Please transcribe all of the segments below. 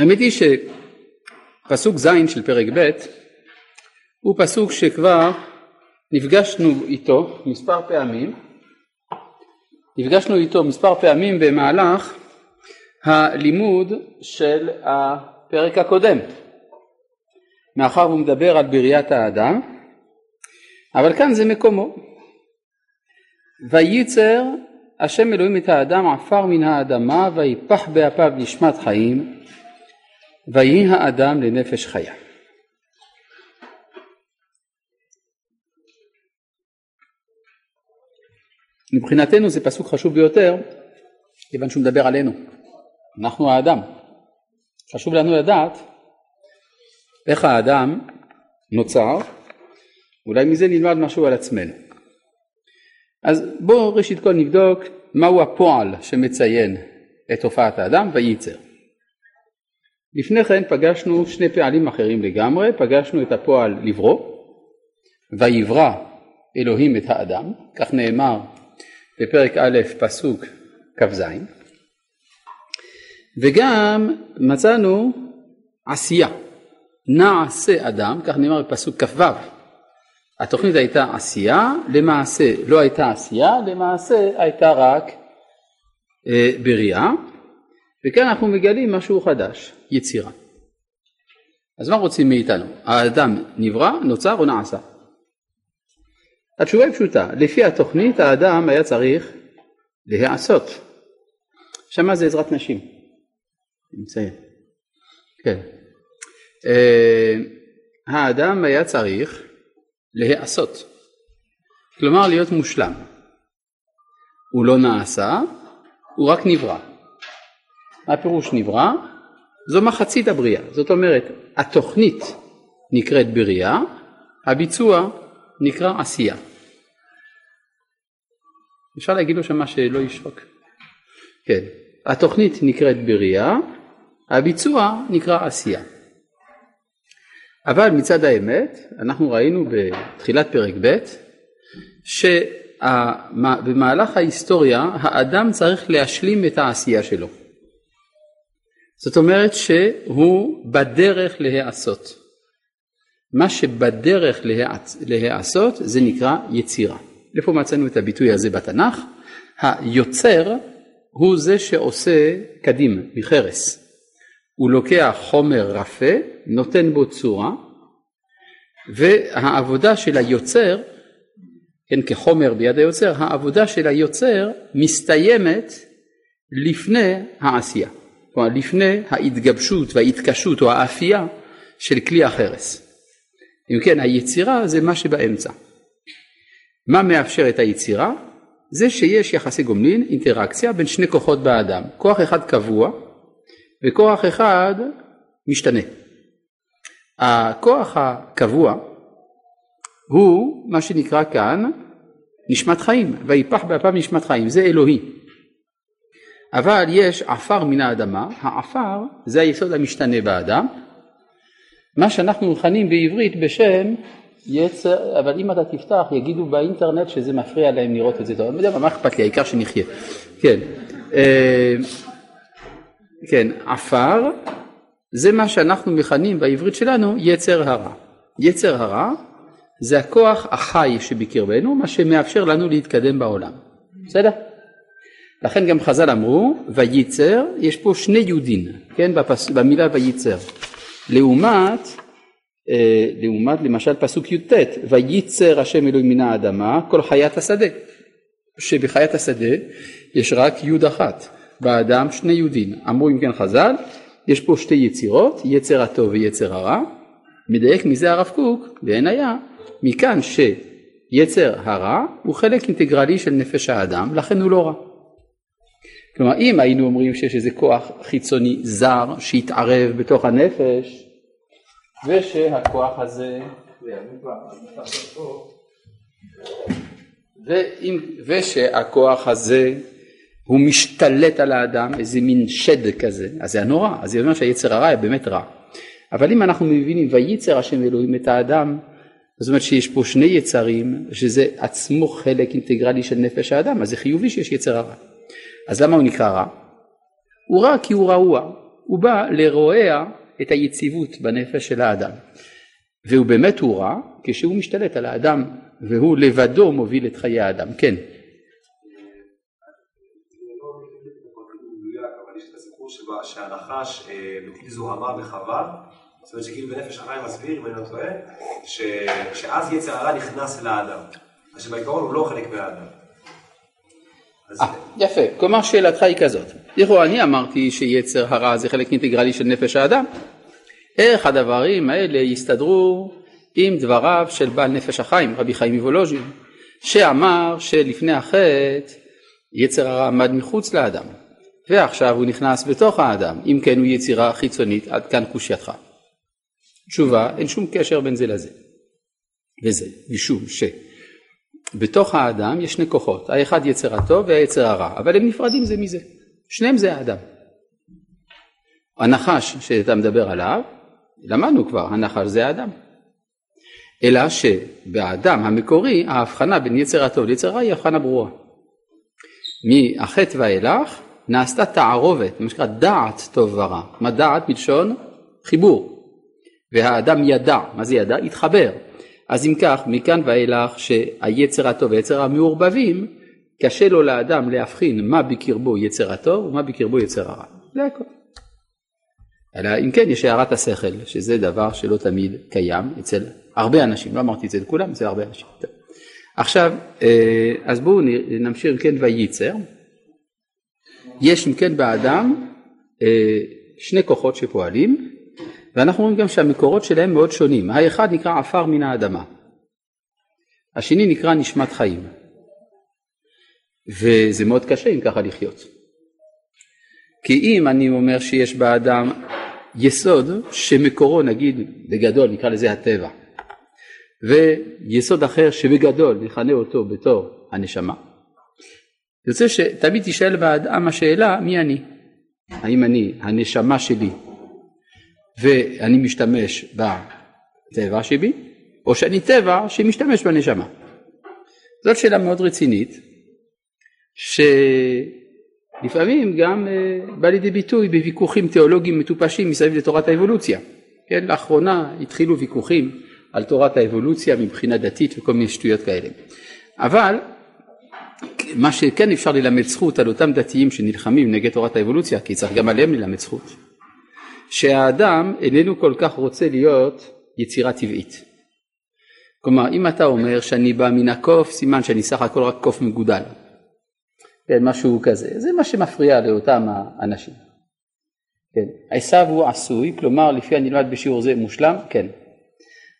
האמת היא שפסוק ז' של פרק ב' הוא פסוק שכבר נפגשנו איתו מספר פעמים, נפגשנו איתו מספר פעמים במהלך הלימוד של הפרק הקודם, מאחר והוא מדבר על בריאת האדם, אבל כאן זה מקומו. וייצר השם אלוהים את האדם עפר מן האדמה ויפח באפיו נשמת חיים ויהי האדם לנפש חיה. מבחינתנו זה פסוק חשוב ביותר כיוון שהוא מדבר עלינו, אנחנו האדם. חשוב לנו לדעת איך האדם נוצר, אולי מזה נלמד משהו על עצמנו. אז בואו ראשית כל נבדוק מהו הפועל שמציין את הופעת האדם וייצר. לפני כן פגשנו שני פעלים אחרים לגמרי, פגשנו את הפועל לברוא, ויברא אלוהים את האדם, כך נאמר בפרק א' פסוק כ"ז, וגם מצאנו עשייה, נעשה אדם, כך נאמר בפסוק כ"ו, התוכנית הייתה עשייה, למעשה לא הייתה עשייה, למעשה הייתה רק אה, בריאה, וכאן אנחנו מגלים משהו חדש, יצירה. אז מה רוצים מאיתנו? האדם נברא, נוצר או נעשה? התשובה היא פשוטה, לפי התוכנית האדם היה צריך להיעשות. עכשיו מה זה עזרת נשים? נמצאים. כן. אה, האדם היה צריך להיעשות, כלומר להיות מושלם. הוא לא נעשה, הוא רק נברא. מה הפירוש נברא? זו מחצית הבריאה, זאת אומרת התוכנית נקראת בריאה, הביצוע נקרא עשייה. אפשר להגיד לו שמה שלא ישרוק. כן, התוכנית נקראת בריאה, הביצוע נקרא עשייה. אבל מצד האמת, אנחנו ראינו בתחילת פרק ב' שבמהלך ההיסטוריה האדם צריך להשלים את העשייה שלו. זאת אומרת שהוא בדרך להיעשות. מה שבדרך להיעשות זה נקרא יצירה. איפה מצאנו את הביטוי הזה בתנ"ך? היוצר הוא זה שעושה קדים מחרס. הוא לוקח חומר רפה, נותן בו צורה, והעבודה של היוצר, כן, כחומר ביד היוצר, העבודה של היוצר מסתיימת לפני העשייה, כלומר לפני ההתגבשות וההתקשות או האפייה של כלי החרס. אם כן, היצירה זה מה שבאמצע. מה מאפשר את היצירה? זה שיש יחסי גומלין, אינטראקציה בין שני כוחות באדם, כוח אחד קבוע וכוח אחד משתנה. הכוח הקבוע הוא מה שנקרא כאן נשמת חיים, ויפח באפיו נשמת חיים, זה אלוהי. אבל יש עפר מן האדמה, העפר זה היסוד המשתנה באדם, מה שאנחנו מכנים בעברית בשם יצר, אבל אם אתה תפתח יגידו באינטרנט שזה מפריע להם לראות את זה, אני יודע מה אכפת לי, העיקר שנחיה, כן, אה, כן, עפר זה מה שאנחנו מכנים בעברית שלנו יצר הרע. יצר הרע זה הכוח החי שבקרבנו, מה שמאפשר לנו להתקדם בעולם. בסדר? לכן גם חז"ל אמרו, וייצר, יש פה שני יהודין, כן, בפס, במילה וייצר. לעומת, אה, לעומת למשל פסוק י"ט, וייצר השם אלוהים מן האדמה כל חיית השדה. שבחיית השדה יש רק יוד אחת, באדם שני יהודים. אמרו אם כן חז"ל, יש פה שתי יצירות, יצר הטוב ויצר הרע, מדייק מזה הרב קוק, ואין היה, מכאן שיצר הרע הוא חלק אינטגרלי של נפש האדם, לכן הוא לא רע. כלומר אם היינו אומרים שיש איזה כוח חיצוני זר שהתערב בתוך הנפש ושהכוח הזה ואם, ושהכוח הזה הוא משתלט על האדם, איזה מין שד כזה, אז זה היה נורא, אז זה אומר שהיצר הרע היה באמת רע. אבל אם אנחנו מבינים וייצר השם אלוהים את האדם, זאת אומרת שיש פה שני יצרים, שזה עצמו חלק אינטגרלי של נפש האדם, אז זה חיובי שיש יצר הרע. אז למה הוא נקרא רע? הוא רע כי הוא רעוע, הוא בא לרועע את היציבות בנפש של האדם. והוא באמת הוא רע כשהוא משתלט על האדם והוא לבדו מוביל את חיי האדם. כן. שהנחש אה, זוהמה בחווה, זאת אומרת שכאילו בנפש החיים מסביר, אם אני לא טועה, שאז יצר הרע נכנס לאדם, שבעיקרון הוא לא חלק מהאדם. 아, אה, יפה, כלומר שאלתך היא כזאת, לכאורה אני אמרתי שיצר הרע זה חלק אינטגרלי של נפש האדם, איך הדברים האלה יסתדרו עם דבריו של בעל נפש החיים, רבי חיים מוולוז'ין, שאמר שלפני החטא יצר הרע עמד מחוץ לאדם, ועכשיו הוא נכנס בתוך האדם, אם כן הוא יצירה חיצונית, עד כאן קושייתך. תשובה, אין שום קשר בין זה לזה. וזה, משום שבתוך האדם יש שני כוחות, האחד יצר הטוב והיצר הרע, אבל הם נפרדים זה מזה, שניהם זה האדם. הנחש שאתה מדבר עליו, למדנו כבר, הנחש זה האדם. אלא שבאדם המקורי ההבחנה בין יצר הטוב ליצר הרע היא הבחנה ברורה. מהחטא ואילך נעשתה תערובת, מה שנקרא דעת טוב ורע. מה דעת מלשון חיבור. והאדם ידע, מה זה ידע? התחבר. אז אם כך, מכאן ואילך שהיצר הטוב והיצר המעורבבים, קשה לו לאדם להבחין מה בקרבו יצר הטוב ומה בקרבו יצר הרע. זה הכל. אלא אם כן יש הערת השכל, שזה דבר שלא תמיד קיים אצל הרבה אנשים, לא אמרתי את זה לכולם, אצל הרבה אנשים. טוב. עכשיו, אה, אז בואו נמשיך אם כן וייצר. יש אם כן באדם אה, שני כוחות שפועלים, ואנחנו רואים גם שהמקורות שלהם מאוד שונים. האחד נקרא עפר מן האדמה, השני נקרא נשמת חיים. וזה מאוד קשה אם ככה לחיות. כי אם אני אומר שיש באדם יסוד שמקורו נגיד בגדול נקרא לזה הטבע ויסוד אחר שבגדול נכנה אותו בתור הנשמה יוצא שתמיד תשאל באדם השאלה מי אני האם אני הנשמה שלי ואני משתמש בטבע שבי או שאני טבע שמשתמש בנשמה זאת שאלה מאוד רצינית ש... לפעמים גם אה, בא לידי ביטוי בוויכוחים תיאולוגיים מטופשים מסביב לתורת האבולוציה. כן, לאחרונה התחילו ויכוחים על תורת האבולוציה מבחינה דתית וכל מיני שטויות כאלה. אבל מה שכן אפשר ללמד זכות על אותם דתיים שנלחמים נגד תורת האבולוציה, כי צריך גם עליהם ללמד זכות, שהאדם איננו כל כך רוצה להיות יצירה טבעית. כלומר, אם אתה אומר שאני בא מן הקוף, סימן שאני סך הכל רק קוף מגודל. כן, משהו כזה, זה מה שמפריע לאותם האנשים. כן, עשיו הוא עשוי, כלומר לפי הנלמד בשיעור זה מושלם, כן.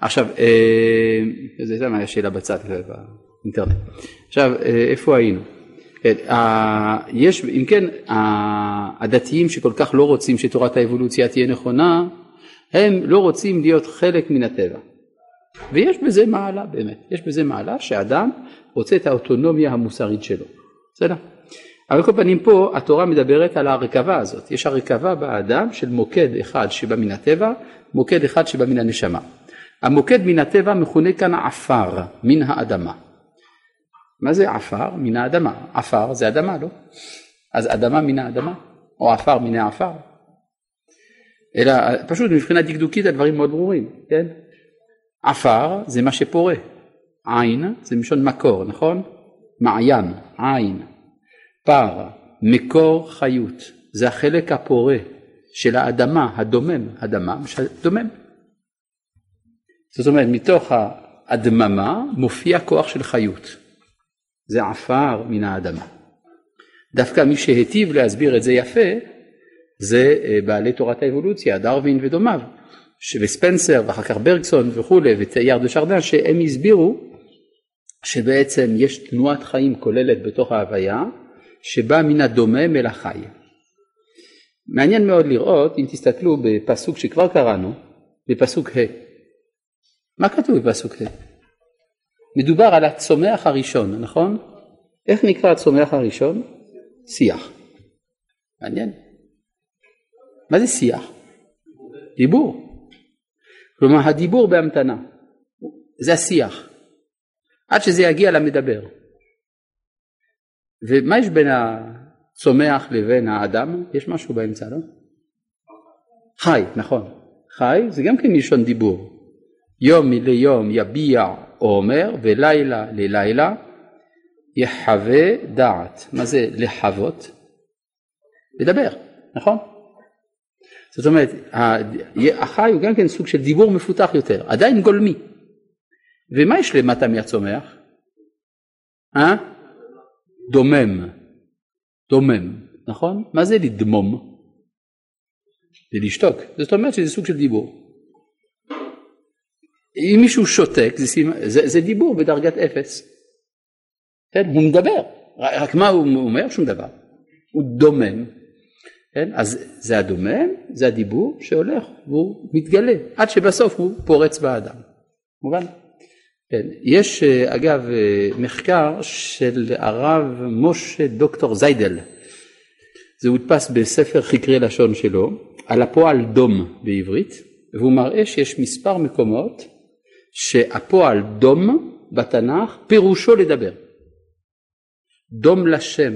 עכשיו, אה, זה הייתה מה השאלה בצד באינטרנט. עכשיו, אה, איפה היינו? כן, יש, אם כן, הדתיים שכל כך לא רוצים שתורת האבולוציה תהיה נכונה, הם לא רוצים להיות חלק מן הטבע. ויש בזה מעלה באמת, יש בזה מעלה שאדם רוצה את האוטונומיה המוסרית שלו. בסדר? אבל כל פנים פה התורה מדברת על הרכבה הזאת, יש הרכבה באדם של מוקד אחד שבא מן הטבע, מוקד אחד שבא מן הנשמה. המוקד מן הטבע מכונה כאן עפר, מן האדמה. מה זה עפר? מן האדמה. עפר זה אדמה, לא? אז אדמה מן האדמה, או עפר מן העפר. אלא פשוט מבחינה דקדוקית הדברים מאוד ברורים, כן? עפר זה מה שפורה, עין זה מלשון מקור, נכון? מעיין, עין. פר, מקור חיות, זה החלק הפורה של האדמה, הדומם, אדמה דומם. זאת אומרת, מתוך הדממה מופיע כוח של חיות. זה עפר מן האדמה. דווקא מי שהיטיב להסביר את זה יפה, זה אה, בעלי תורת האבולוציה, דרווין ודומיו, וספנסר ואחר כך ברגסון וכולי, וטייר דה שרדן, שהם הסבירו שבעצם יש תנועת חיים כוללת בתוך ההוויה, שבא מן הדומם אל החי. מעניין מאוד לראות, אם תסתכלו בפסוק שכבר קראנו, בפסוק ה'. מה כתוב בפסוק ה'? מדובר על הצומח הראשון, נכון? איך נקרא הצומח הראשון? שיח. מעניין. מה זה שיח? דיבור. כלומר הדיבור בהמתנה. זה השיח. עד שזה יגיע למדבר. ומה יש בין הצומח לבין האדם? יש משהו באמצע, לא? חי, נכון. חי זה גם כן מלשון דיבור. יום ליום יביע עומר ולילה ללילה יחווה דעת. מה זה לחוות? לדבר, נכון? זאת אומרת, החי הוא גם כן סוג של דיבור מפותח יותר, עדיין גולמי. ומה יש למטה מהצומח? אה? דומם. דומם, נכון? מה זה לדמום? זה לשתוק. זאת אומרת שזה סוג של דיבור. אם מישהו שותק זה, זה, זה דיבור בדרגת אפס. כן? הוא מדבר, רק מה הוא אומר? שום דבר. הוא דומם. כן? אז זה הדומם, זה הדיבור שהולך והוא מתגלה, עד שבסוף הוא פורץ באדם. מובן? כן. יש אגב מחקר של הרב משה דוקטור זיידל, זה הודפס בספר חקרי לשון שלו, על הפועל דום בעברית, והוא מראה שיש מספר מקומות שהפועל דום בתנ"ך פירושו לדבר. דום לשם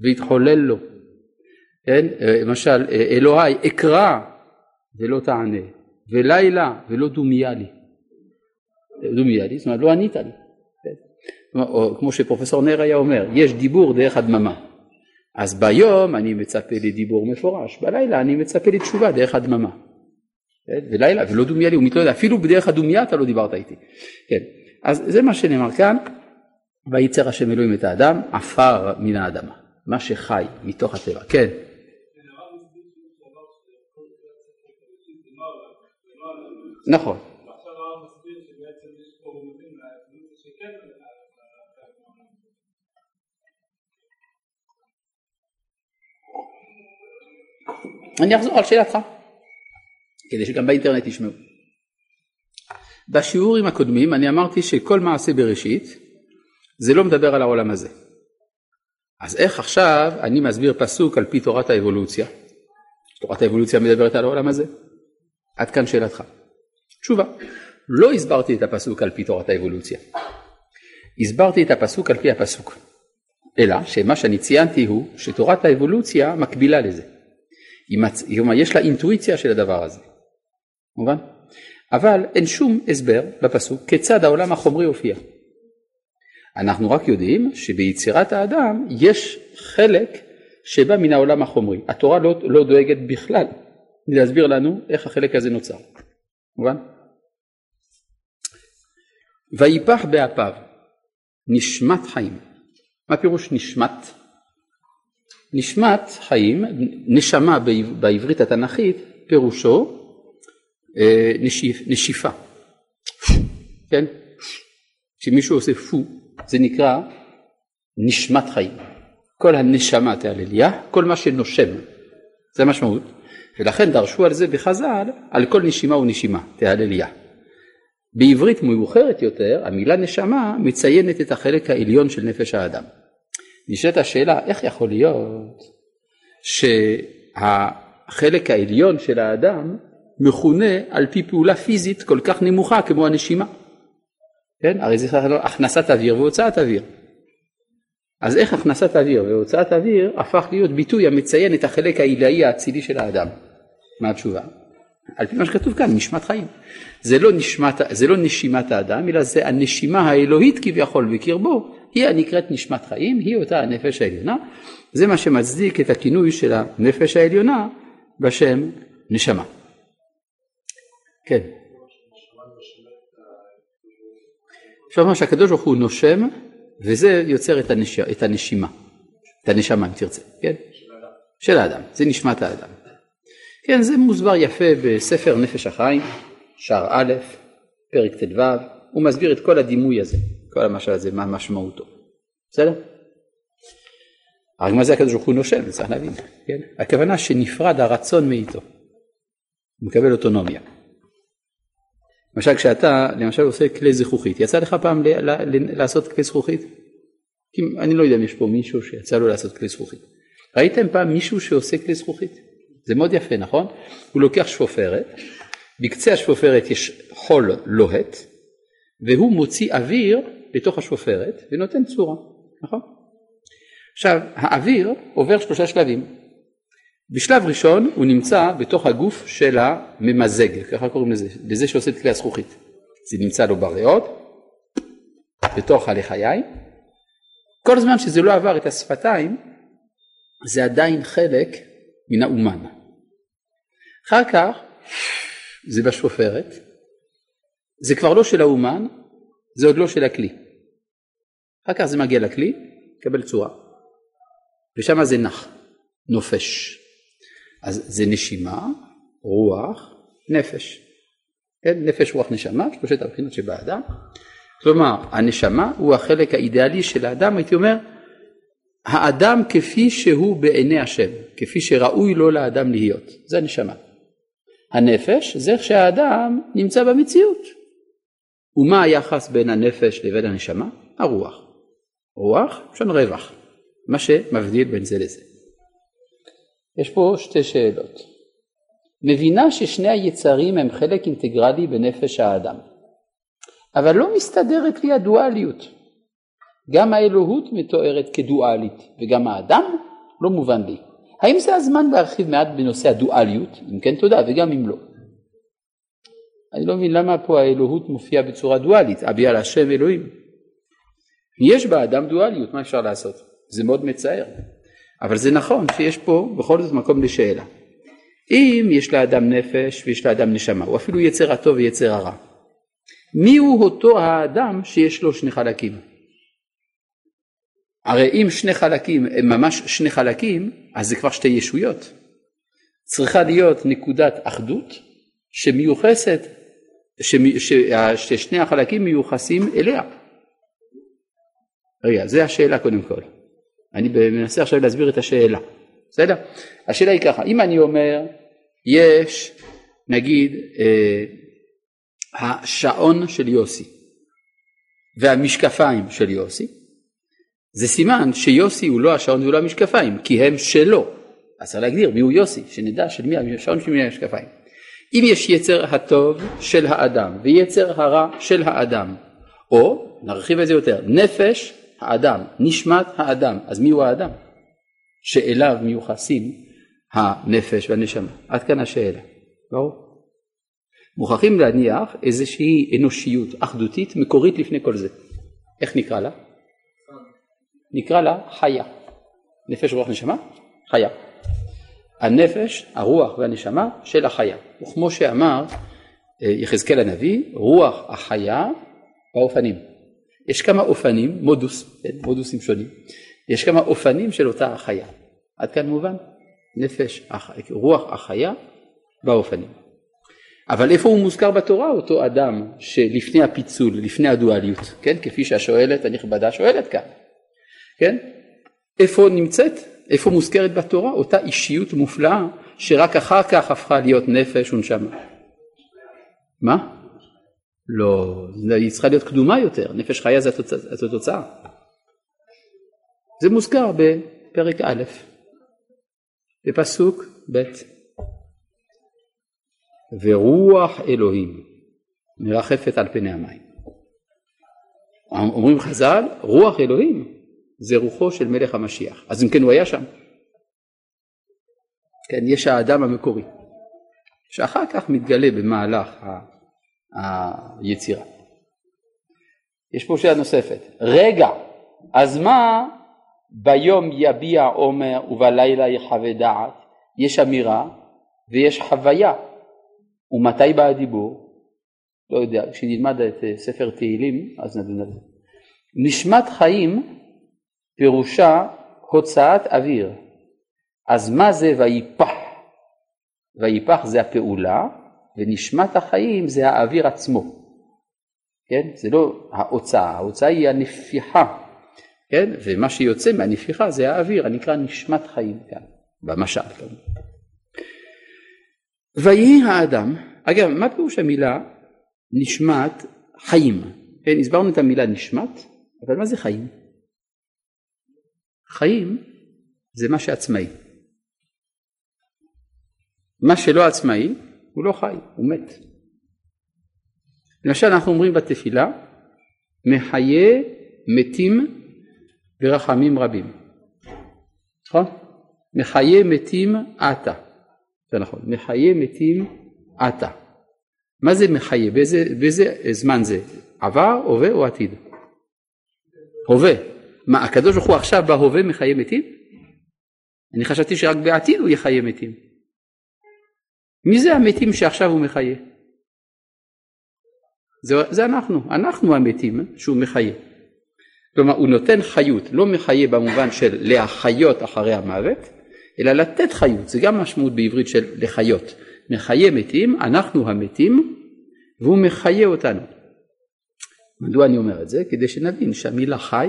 והתחולל לו. כן? למשל אלוהי אקרא ולא תענה ולילה ולא דומיה לי. דומיה לי, זאת אומרת לא ענית לי. כן? או כמו שפרופסור נר היה אומר, יש דיבור דרך הדממה. אז ביום אני מצפה לדיבור מפורש, בלילה אני מצפה לתשובה דרך הדממה. כן? ולילה, ולא דומיה לי, הוא מתלונן, אפילו בדרך הדומיה אתה לא דיברת איתי. כן. אז זה מה שנאמר כאן, וייצר השם אלוהים את האדם, עפר מן האדמה, מה שחי מתוך הטבע. כן. נכון. אני אחזור על שאלתך, כדי שגם באינטרנט ישמעו. בשיעורים הקודמים אני אמרתי שכל מעשה בראשית זה לא מדבר על העולם הזה. אז איך עכשיו אני מסביר פסוק על פי תורת האבולוציה? תורת האבולוציה מדברת על העולם הזה? עד כאן שאלתך. תשובה, לא הסברתי את הפסוק על פי תורת האבולוציה. הסברתי את הפסוק על פי הפסוק. אלא שמה שאני ציינתי הוא שתורת האבולוציה מקבילה לזה. יש לה אינטואיציה של הדבר הזה, מובן? אבל אין שום הסבר בפסוק כיצד העולם החומרי הופיע. אנחנו רק יודעים שביצירת האדם יש חלק שבא מן העולם החומרי. התורה לא, לא דואגת בכלל להסביר לנו איך החלק הזה נוצר. מובן? ויפח באפיו נשמת חיים. מה פירוש נשמת? נשמת חיים, נשמה בעברית התנ"כית, פירושו נשיפ, נשיפה. כן? כשמישהו עושה פו, זה נקרא נשמת חיים. כל הנשמה תהלליה, כל מה שנושם, זה המשמעות. ולכן דרשו על זה בחז"ל, על כל נשימה ונשימה, תהלליה. בעברית מאוחרת יותר, המילה נשמה מציינת את החלק העליון של נפש האדם. נשאלת השאלה איך יכול להיות שהחלק העליון של האדם מכונה על פי פעולה פיזית כל כך נמוכה כמו הנשימה. כן? הרי זה הכנסת אוויר והוצאת אוויר. אז איך הכנסת אוויר והוצאת אוויר הפך להיות ביטוי המציין את החלק העילאי האצילי של האדם? מה התשובה? על פי מה שכתוב כאן, נשמת חיים. זה לא, נשמת, זה לא נשימת האדם, אלא זה הנשימה האלוהית כביכול בקרבו, היא הנקראת נשמת חיים, היא אותה הנפש העליונה, זה מה שמצדיק את הכינוי של הנפש העליונה בשם נשמה. כן. אפשר לומר שהקדוש ברוך הוא נושם וזה יוצר את, הנש... את הנשימה, את הנשמה אם תרצה, כן? של האדם, זה נשמת האדם. כן, זה מוסבר יפה בספר נפש החיים, שער א', פרק ט"ו, הוא מסביר את כל הדימוי הזה. כל המשל הזה, מה משמעותו. בסדר? רק מה זה הקדוש ברוך הוא נושם, צריך להבין, כן? הכוונה שנפרד הרצון מאיתו, הוא מקבל אוטונומיה. למשל כשאתה למשל עושה כלי זכוכית, יצא לך פעם ל- ל- ל- לעשות כלי זכוכית? אני לא יודע אם יש פה מישהו שיצא לו לעשות כלי זכוכית. ראיתם פעם מישהו שעושה כלי זכוכית? זה מאוד יפה, נכון? הוא לוקח שפופרת, בקצה השפופרת יש חול לוהט, והוא מוציא אוויר לתוך השופרת ונותן צורה, נכון? עכשיו האוויר עובר שלושה שלבים. בשלב ראשון הוא נמצא בתוך הגוף של הממזג, ככה קוראים לזה, לזה שעושה את כלי הזכוכית. זה נמצא לו בריאות, בתוך הלחיים. כל זמן שזה לא עבר את השפתיים, זה עדיין חלק מן האומן. אחר כך זה בשופרת, זה כבר לא של האומן, זה עוד לא של הכלי. אחר כך זה מגיע לכלי, מקבל צורה, ושם זה נח, נופש. אז זה נשימה, רוח, נפש. כן, נפש, רוח, נשמה, שלושת הבחינות שבאדם. כלומר, הנשמה הוא החלק האידיאלי של האדם, הייתי אומר, האדם כפי שהוא בעיני השם, כפי שראוי לו לאדם להיות, זה הנשמה. הנפש זה איך שהאדם נמצא במציאות. ומה היחס בין הנפש לבין הנשמה? הרוח. רוח, לשון רווח, מה שמבדיל בין זה לזה. יש פה שתי שאלות. מבינה ששני היצרים הם חלק אינטגרלי בנפש האדם, אבל לא מסתדרת לי הדואליות. גם האלוהות מתוארת כדואלית וגם האדם לא מובן לי. האם זה הזמן להרחיב מעט בנושא הדואליות? אם כן תודה וגם אם לא. אני לא מבין למה פה האלוהות מופיעה בצורה דואלית, אבי על השם אלוהים. יש באדם דואליות, מה אפשר לעשות? זה מאוד מצער. אבל זה נכון שיש פה בכל זאת מקום לשאלה. אם יש לאדם נפש ויש לאדם נשמה, או אפילו יצר הטוב ויצר הרע, הוא אותו האדם שיש לו שני חלקים? הרי אם שני חלקים הם ממש שני חלקים, אז זה כבר שתי ישויות. צריכה להיות נקודת אחדות שמיוחסת, ששני החלקים מיוחסים אליה. רגע, זו השאלה קודם כל. אני מנסה עכשיו להסביר את השאלה, בסדר? השאלה היא ככה, אם אני אומר, יש נגיד אה, השעון של יוסי והמשקפיים של יוסי, זה סימן שיוסי הוא לא השעון ולא המשקפיים, כי הם שלו. אז צריך להגדיר מיהו יוסי, שנדע של מי השעון של מי המשקפיים. אם יש יצר הטוב של האדם ויצר הרע של האדם, או נרחיב את זה יותר, נפש האדם, נשמת האדם, אז מיהו האדם? שאליו מיוחסים הנפש והנשמה. עד כאן השאלה, ברור? מוכרחים להניח איזושהי אנושיות אחדותית מקורית לפני כל זה. איך נקרא לה? נקרא לה חיה. נפש רוח נשמה? חיה. הנפש, הרוח והנשמה של החיה. וכמו שאמר אה, יחזקאל הנביא, רוח החיה באופנים. יש כמה אופנים, מודוס, כן, מודוסים שונים, יש כמה אופנים של אותה החיה. עד כאן מובן? נפש, רוח החיה באופנים. אבל איפה הוא מוזכר בתורה אותו אדם שלפני הפיצול, לפני הדואליות, כן? כפי שהשואלת הנכבדה שואלת כאן, כן? איפה נמצאת, איפה מוזכרת בתורה אותה אישיות מופלאה שרק אחר כך הפכה להיות נפש ונשמה. מה? לא, היא צריכה להיות קדומה יותר, נפש חיה זה התוצאה. זה מוזכר בפרק א', בפסוק ב', ורוח אלוהים מרחפת על פני המים. אומרים חז"ל, רוח אלוהים זה רוחו של מלך המשיח. אז אם כן הוא היה שם. כן, יש האדם המקורי, שאחר כך מתגלה במהלך היצירה. יש פה שאלה נוספת, רגע, אז מה ביום יביע עומר ובלילה יחווה דעת, יש אמירה ויש חוויה, ומתי בא הדיבור? לא יודע, כשנלמד את אה, ספר תהילים אז נדון על זה. נשמת חיים פירושה הוצאת אוויר, אז מה זה ויפח? ויפח זה הפעולה ונשמת החיים זה האוויר עצמו, כן? זה לא ההוצאה, ההוצאה היא הנפיחה, כן? ומה שיוצא מהנפיחה זה האוויר הנקרא נשמת חיים כאן, במשל. ויהי האדם, אגב, מה פירוש המילה נשמת חיים? כן, הסברנו את המילה נשמת, אבל מה זה חיים? חיים זה מה שעצמאי. מה שלא עצמאי הוא לא חי, הוא מת. למשל אנחנו אומרים בתפילה, מחיי מתים ורחמים רבים. נכון? מחיה מתים עתה. זה נכון, מחיה מתים עתה. מה זה מחיה? באיזה, באיזה זמן זה? עבר, הווה או עתיד? הווה. מה, הקדוש ברוך הוא עכשיו בהווה מחיה מתים? אני חשבתי שרק בעתיד הוא יחיה מתים. מי זה המתים שעכשיו הוא מחיה? זה, זה אנחנו, אנחנו המתים שהוא מחיה. כלומר הוא נותן חיות, לא מחיה במובן של להחיות אחרי המוות, אלא לתת חיות, זה גם משמעות בעברית של לחיות. מחיה מתים, אנחנו המתים, והוא מחיה אותנו. מדוע אני אומר את זה? כדי שנבין שהמילה חי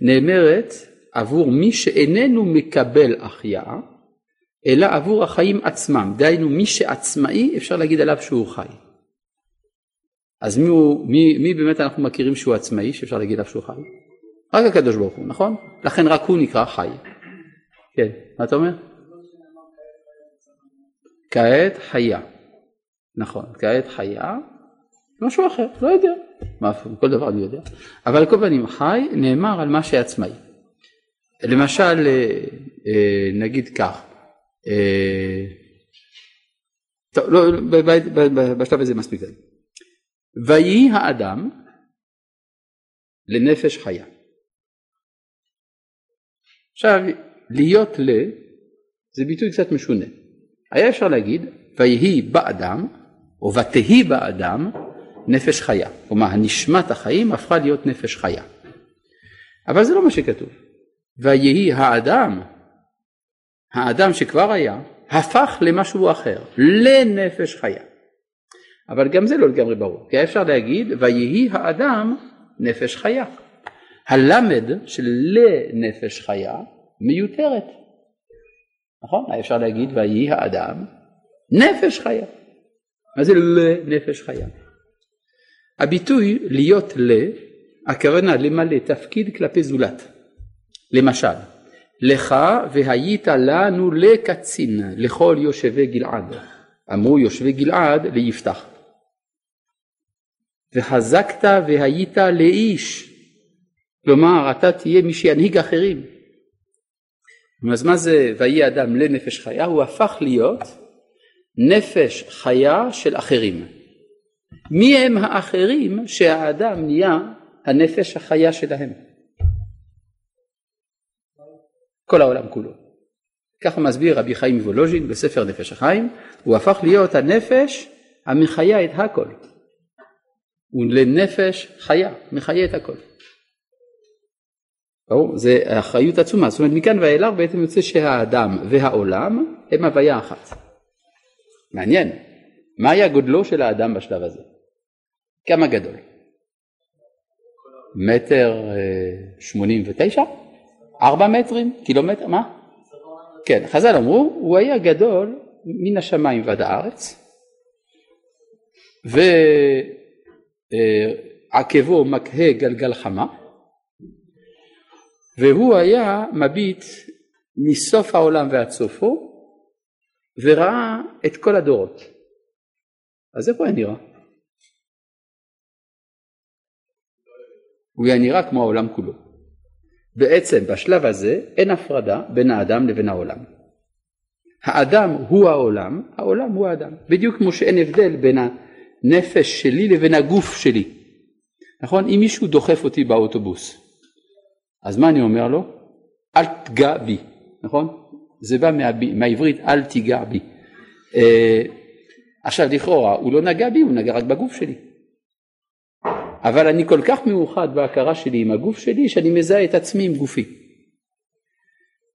נאמרת עבור מי שאיננו מקבל החייאה, אלא עבור החיים עצמם, דהיינו מי שעצמאי אפשר להגיד עליו שהוא חי. אז מי, הוא, מי, מי באמת אנחנו מכירים שהוא עצמאי, שאפשר להגיד עליו שהוא חי? רק הקדוש ברוך הוא, נכון? לכן רק הוא נקרא חי. כן, מה אתה אומר? כעת חיה. נכון, כעת חיה, משהו אחר, לא יודע. מה, כל דבר אני יודע. אבל על כל פנים חי נאמר על מה שעצמאי. למשל, אה, אה, נגיד כך, טוב, לא, בשלב הזה מספיק. ויהי האדם לנפש חיה. עכשיו, להיות ל זה ביטוי קצת משונה. היה אפשר להגיד ויהי באדם או ותהי באדם נפש חיה. כלומר הנשמת החיים הפכה להיות נפש חיה. אבל זה לא מה שכתוב. ויהי האדם, האדם שכבר היה, הפך למשהו אחר, לנפש חיה. אבל גם זה לא לגמרי ברור, כי אפשר להגיד ויהי האדם נפש חיה. הלמד של לנפש חיה מיותרת. נכון? אפשר להגיד ויהי האדם נפש חיה. מה זה לנפש חיה? הביטוי להיות ל, הכוונה למלא תפקיד כלפי זולת. למשל, לך והיית לנו לקצין לכל יושבי גלעד. אמרו יושבי גלעד ליפתח. וחזקת והיית לאיש. כלומר, אתה תהיה מי שינהיג אחרים. אז מה זה ויהי אדם לנפש חיה? הוא הפך להיות נפש חיה של אחרים. מי הם האחרים שהאדם נהיה הנפש החיה שלהם? כל העולם כולו. ככה מסביר רבי חיים וולוז'ין בספר נפש החיים, הוא הפך להיות הנפש המחיה את הכל. הוא לנפש חיה, מחיה את הכל. ברור? זה אחריות עצומה, זאת אומרת מכאן ואילך בעצם יוצא שהאדם והעולם הם הוויה אחת. מעניין, מה היה גודלו של האדם בשלב הזה? כמה גדול? מטר אה, שמונים ותשע? ארבע מטרים? קילומטר? מה? כן, חז"ל אמרו, הוא היה גדול מן השמיים ועד הארץ, ועקבו מקהה גלגל חמה, והוא היה מביט מסוף העולם ועד סופו, וראה את כל הדורות. אז איך הוא היה נראה? הוא היה נראה כמו העולם כולו. בעצם בשלב הזה אין הפרדה בין האדם לבין העולם. האדם הוא העולם, העולם הוא האדם. בדיוק כמו שאין הבדל בין הנפש שלי לבין הגוף שלי. נכון? אם מישהו דוחף אותי באוטובוס, אז מה אני אומר לו? אל תגע בי, נכון? זה בא מה, מהעברית אל תיגע בי. אה, עכשיו לכאורה הוא לא נגע בי, הוא נגע רק בגוף שלי. אבל אני כל כך מאוחד בהכרה שלי עם הגוף שלי שאני מזהה את עצמי עם גופי.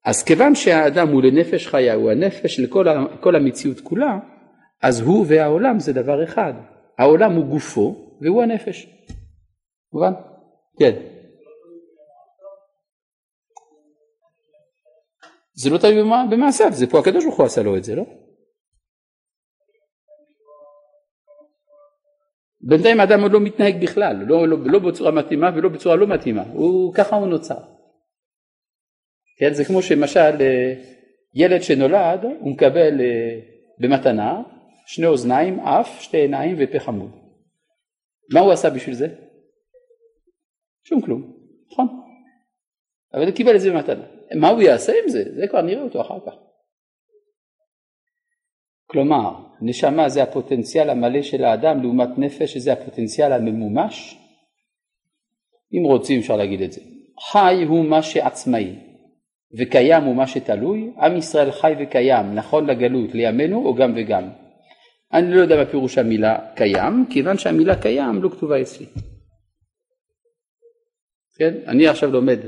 אז כיוון שהאדם הוא לנפש חיה, הוא הנפש של כל, כל המציאות כולה, אז הוא והעולם זה דבר אחד. העולם הוא גופו והוא הנפש. מובן? כן. זה לא תלוי במעשיו, זה פה הקדוש ברוך הוא עשה לו את זה, לא? בינתיים האדם עוד לא מתנהג בכלל, לא, לא, לא בצורה מתאימה ולא בצורה לא מתאימה, הוא, ככה הוא נוצר. כן, זה כמו שמשל אה, ילד שנולד הוא מקבל אה, במתנה שני אוזניים, אף, שתי עיניים ופה חמוד. מה הוא עשה בשביל זה? שום כלום, נכון? אבל הוא קיבל את זה במתנה. מה הוא יעשה עם זה? זה כבר נראה אותו אחר כך. כלומר, נשמה זה הפוטנציאל המלא של האדם לעומת נפש שזה הפוטנציאל הממומש? אם רוצים אפשר להגיד את זה. חי הוא מה שעצמאי וקיים הוא מה שתלוי, עם ישראל חי וקיים נכון לגלות לימינו או גם וגם. אני לא יודע מה פירוש המילה קיים, כיוון שהמילה קיים לא כתובה אצלי. כן? אני עכשיו לומד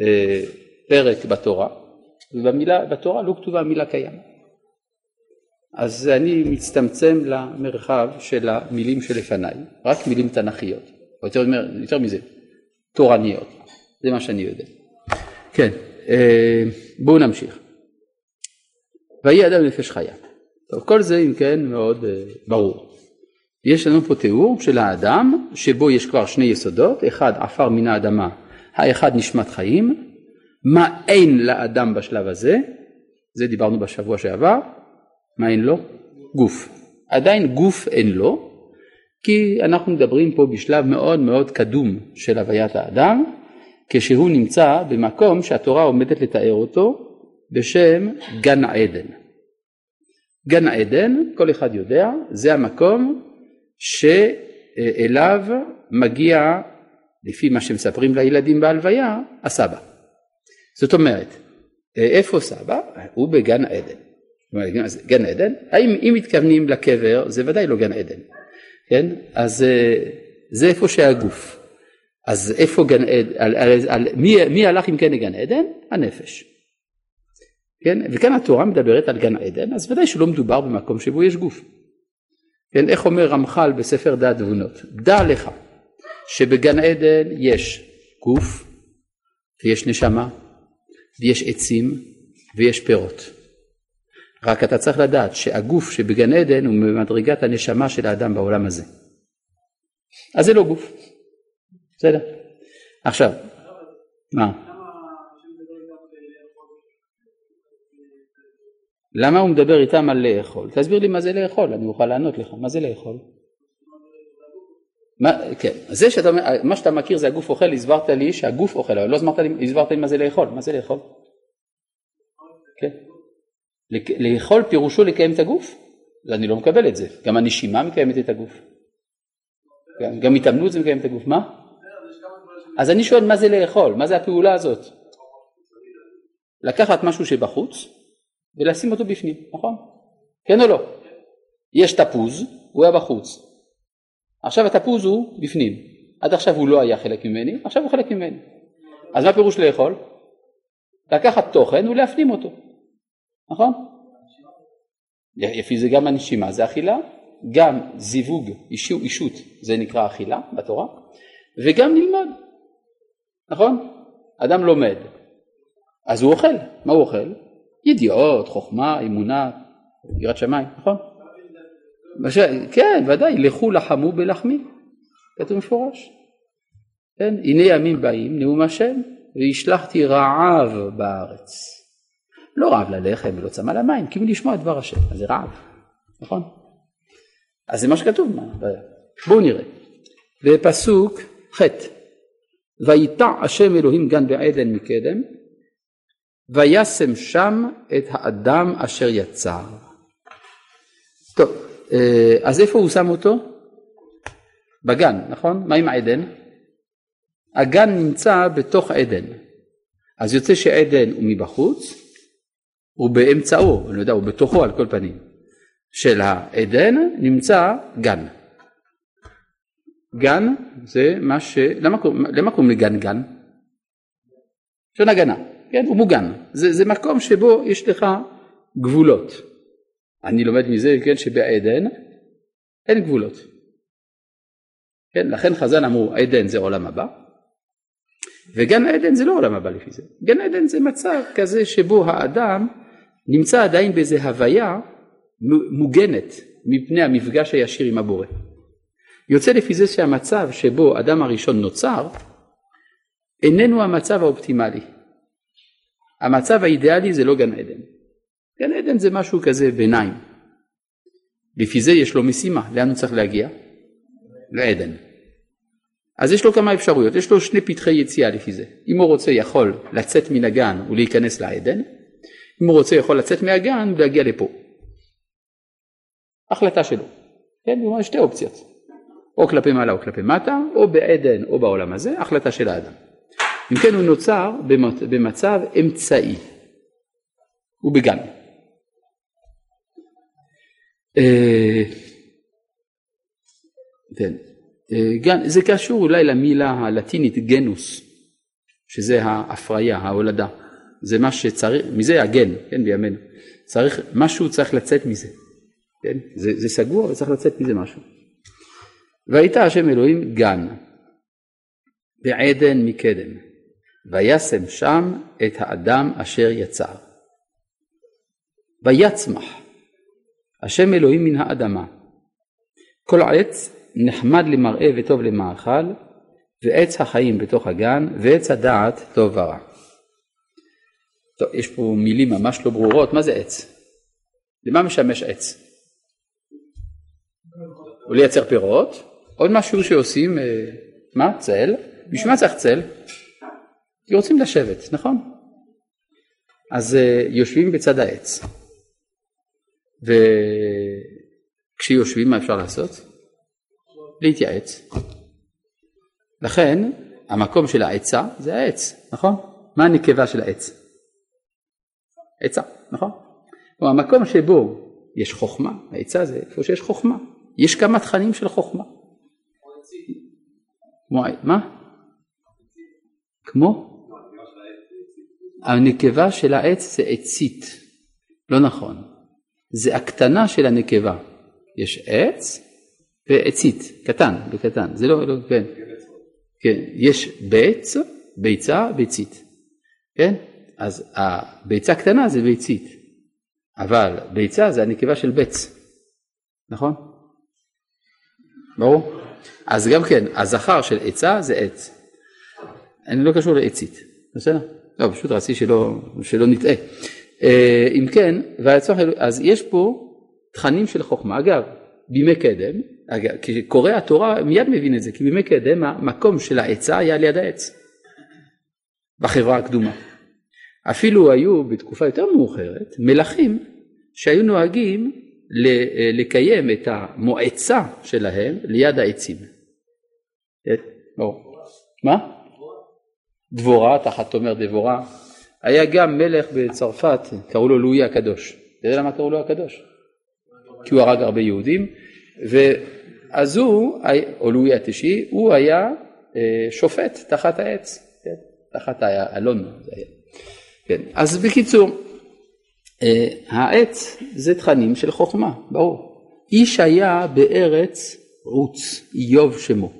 אה, פרק בתורה, ובמילה, בתורה לא כתובה המילה קיים. אז אני מצטמצם למרחב של המילים שלפניי, רק מילים תנכיות, או יותר, יותר מזה, תורניות, זה מה שאני יודע. כן, אה, בואו נמשיך. ויהי אדם נפש חיה. טוב, כל זה אם כן מאוד אה, ברור. יש לנו פה תיאור של האדם שבו יש כבר שני יסודות, אחד עפר מן האדמה, האחד נשמת חיים, מה אין לאדם בשלב הזה, זה דיברנו בשבוע שעבר, מה אין לו? גוף. עדיין גוף אין לו, כי אנחנו מדברים פה בשלב מאוד מאוד קדום של הוויית האדם, כשהוא נמצא במקום שהתורה עומדת לתאר אותו בשם גן העדן. גן העדן, כל אחד יודע, זה המקום שאליו מגיע, לפי מה שמספרים לילדים בהלוויה, הסבא. זאת אומרת, איפה סבא? הוא בגן עדן. גן עדן, האם אם מתכוונים לקבר זה ודאי לא גן עדן, כן? אז אה, זה איפה שהגוף. אז איפה גן עדן, על, על, על, מי, מי הלך אם כן לגן עדן? הנפש. כן? וכאן התורה מדברת על גן עדן, אז ודאי שלא מדובר במקום שבו יש גוף. כן? איך אומר רמח"ל בספר דעת תבונות? דע לך שבגן עדן יש גוף ויש נשמה ויש עצים ויש פירות. רק אתה צריך לדעת שהגוף שבגן עדן הוא במדרגת הנשמה של האדם בעולם הזה. אז זה לא גוף. בסדר. עכשיו, מה? למה הוא מדבר איתם על לאכול? תסביר לי מה זה לאכול, אני אוכל לענות לך, מה זה לאכול? מה, כן, זה שאתה, מה שאתה מכיר זה הגוף אוכל, הסברת לי שהגוף אוכל, אבל לא הסברת לי, הסברת לי מה זה לאכול, מה זה לאכול? כן. לאכול פירושו לקיים את הגוף? אני לא מקבל את זה, גם הנשימה מקיימת את הגוף. גם התאמנות זה מקיים את הגוף, מה? אז אני שואל מה זה לאכול, מה זה הפעולה הזאת? לקחת משהו שבחוץ ולשים אותו בפנים, נכון? כן או לא? יש תפוז, הוא היה בחוץ. עכשיו התפוז הוא בפנים. עד עכשיו הוא לא היה חלק ממני, עכשיו הוא חלק ממני. אז מה פירוש לאכול? לקחת תוכן ולהפנים אותו, נכון? לפי זה גם הנשימה זה אכילה, גם זיווג אישות זה נקרא אכילה בתורה, וגם ללמוד, נכון? אדם לומד, אז הוא אוכל, מה הוא אוכל? ידיעות, חוכמה, אמונה, יראת שמיים, נכון? כן, ודאי, לכו לחמו בלחמי, כתוב מפורש. כן, הנה ימים באים, נאום השם, והשלחתי רעב בארץ. לא רעב ללחם ולא צמא למים, כי לשמוע את דבר השם, אז זה רעב, נכון? אז זה מה שכתוב? בואו נראה. בפסוק ח' ויטע השם אלוהים גן בעדן מקדם וישם שם את האדם אשר יצר. טוב, אה, אז איפה הוא שם אותו? בגן, נכון? מה עם עדן? הגן נמצא בתוך עדן. אז יוצא שעדן הוא מבחוץ, הוא באמצעו, אני יודע, הוא בתוכו על כל פנים, של העדן נמצא גן. גן זה מה ש... למה קוראים לגן גן? לשון הגנה. כן, הוא מוגן. זה, זה מקום שבו יש לך גבולות. אני לומד מזה, כן, שבעדן אין גבולות. כן, לכן חז"ל אמרו, עדן זה עולם הבא, וגן עדן זה לא עולם הבא לפי זה. גן עדן זה מצב כזה שבו האדם נמצא עדיין באיזה הוויה מוגנת מפני המפגש הישיר עם הבורא. יוצא לפי זה שהמצב שבו אדם הראשון נוצר איננו המצב האופטימלי. המצב האידיאלי זה לא גן עדן. גן עדן זה משהו כזה ביניים. לפי זה יש לו משימה, לאן הוא צריך להגיע? לעדן. אז יש לו כמה אפשרויות, יש לו שני פתחי יציאה לפי זה. אם הוא רוצה יכול לצאת מן הגן ולהיכנס לעדן, אם הוא רוצה יכול לצאת מהגן ולהגיע לפה. החלטה שלו. כן, הוא אומר שתי אופציות. או כלפי מעלה או כלפי מטה, או בעדן או בעולם הזה, החלטה של האדם. אם כן הוא נוצר במצב אמצעי. הוא בגן. אה, כן. אה, זה קשור אולי למילה הלטינית גנוס, שזה ההפריה, ההולדה. זה מה שצריך, מזה הגן, כן, בימינו. צריך, משהו צריך לצאת מזה. כן? זה, זה סגור וצריך לצאת מזה משהו. והייתה השם אלוהים גן, בעדן מקדם, וישם שם את האדם אשר יצר. ויצמח השם אלוהים מן האדמה. כל עץ נחמד למראה וטוב למאכל, ועץ החיים בתוך הגן, ועץ הדעת טוב ורע. טוב, יש פה מילים ממש לא ברורות, מה זה עץ? למה משמש עץ? או לייצר פירות, עוד משהו שעושים, אה, מה? צל? בשביל מה צריך צל? כי רוצים לשבת, נכון? אז אה, יושבים בצד העץ, וכשיושבים מה אפשר לעשות? להתייעץ. לכן המקום של העצה זה העץ, נכון? מה הנקבה של העץ? עצה, נכון? המקום שבו יש חוכמה, העצה זה איפה שיש חוכמה. יש כמה תכנים של חוכמה. כמו, מה? כמו? הנקבה של העץ זה עצית, לא נכון. זה הקטנה של הנקבה. יש עץ ועצית, קטן, בקטן, זה לא, לא כן. כן, יש בץ, ביצה, ביצית. כן? אז הביצה קטנה זה ביצית, אבל ביצה זה הנקבה של בץ, נכון? ברור? אז גם כן, הזכר של עצה זה עץ. אני לא קשור לעצית, בסדר? לא, פשוט רציתי שלא, שלא נטעה. אה, אם כן, אז יש פה תכנים של חוכמה. אגב, בימי קדם, כשקורא התורה מיד מבין את זה, כי בימי קדם המקום של העצה היה ליד העץ, בחברה הקדומה. אפילו היו בתקופה יותר מאוחרת מלכים שהיו נוהגים לקיים את המועצה שלהם ליד העצים. כן? מה? דבורה, תחת תומר דבורה. היה גם מלך בצרפת, קראו לו לואי הקדוש. אתה יודע למה קראו לו הקדוש? כי הוא הרג הרבה יהודים, ואז הוא, או לואי התשיעי, הוא היה אה, שופט תחת העץ, כן? תחת האלון. כן. אז בקיצור, אה, העץ זה תכנים של חוכמה, ברור. איש היה בארץ עוץ, איוב שמו.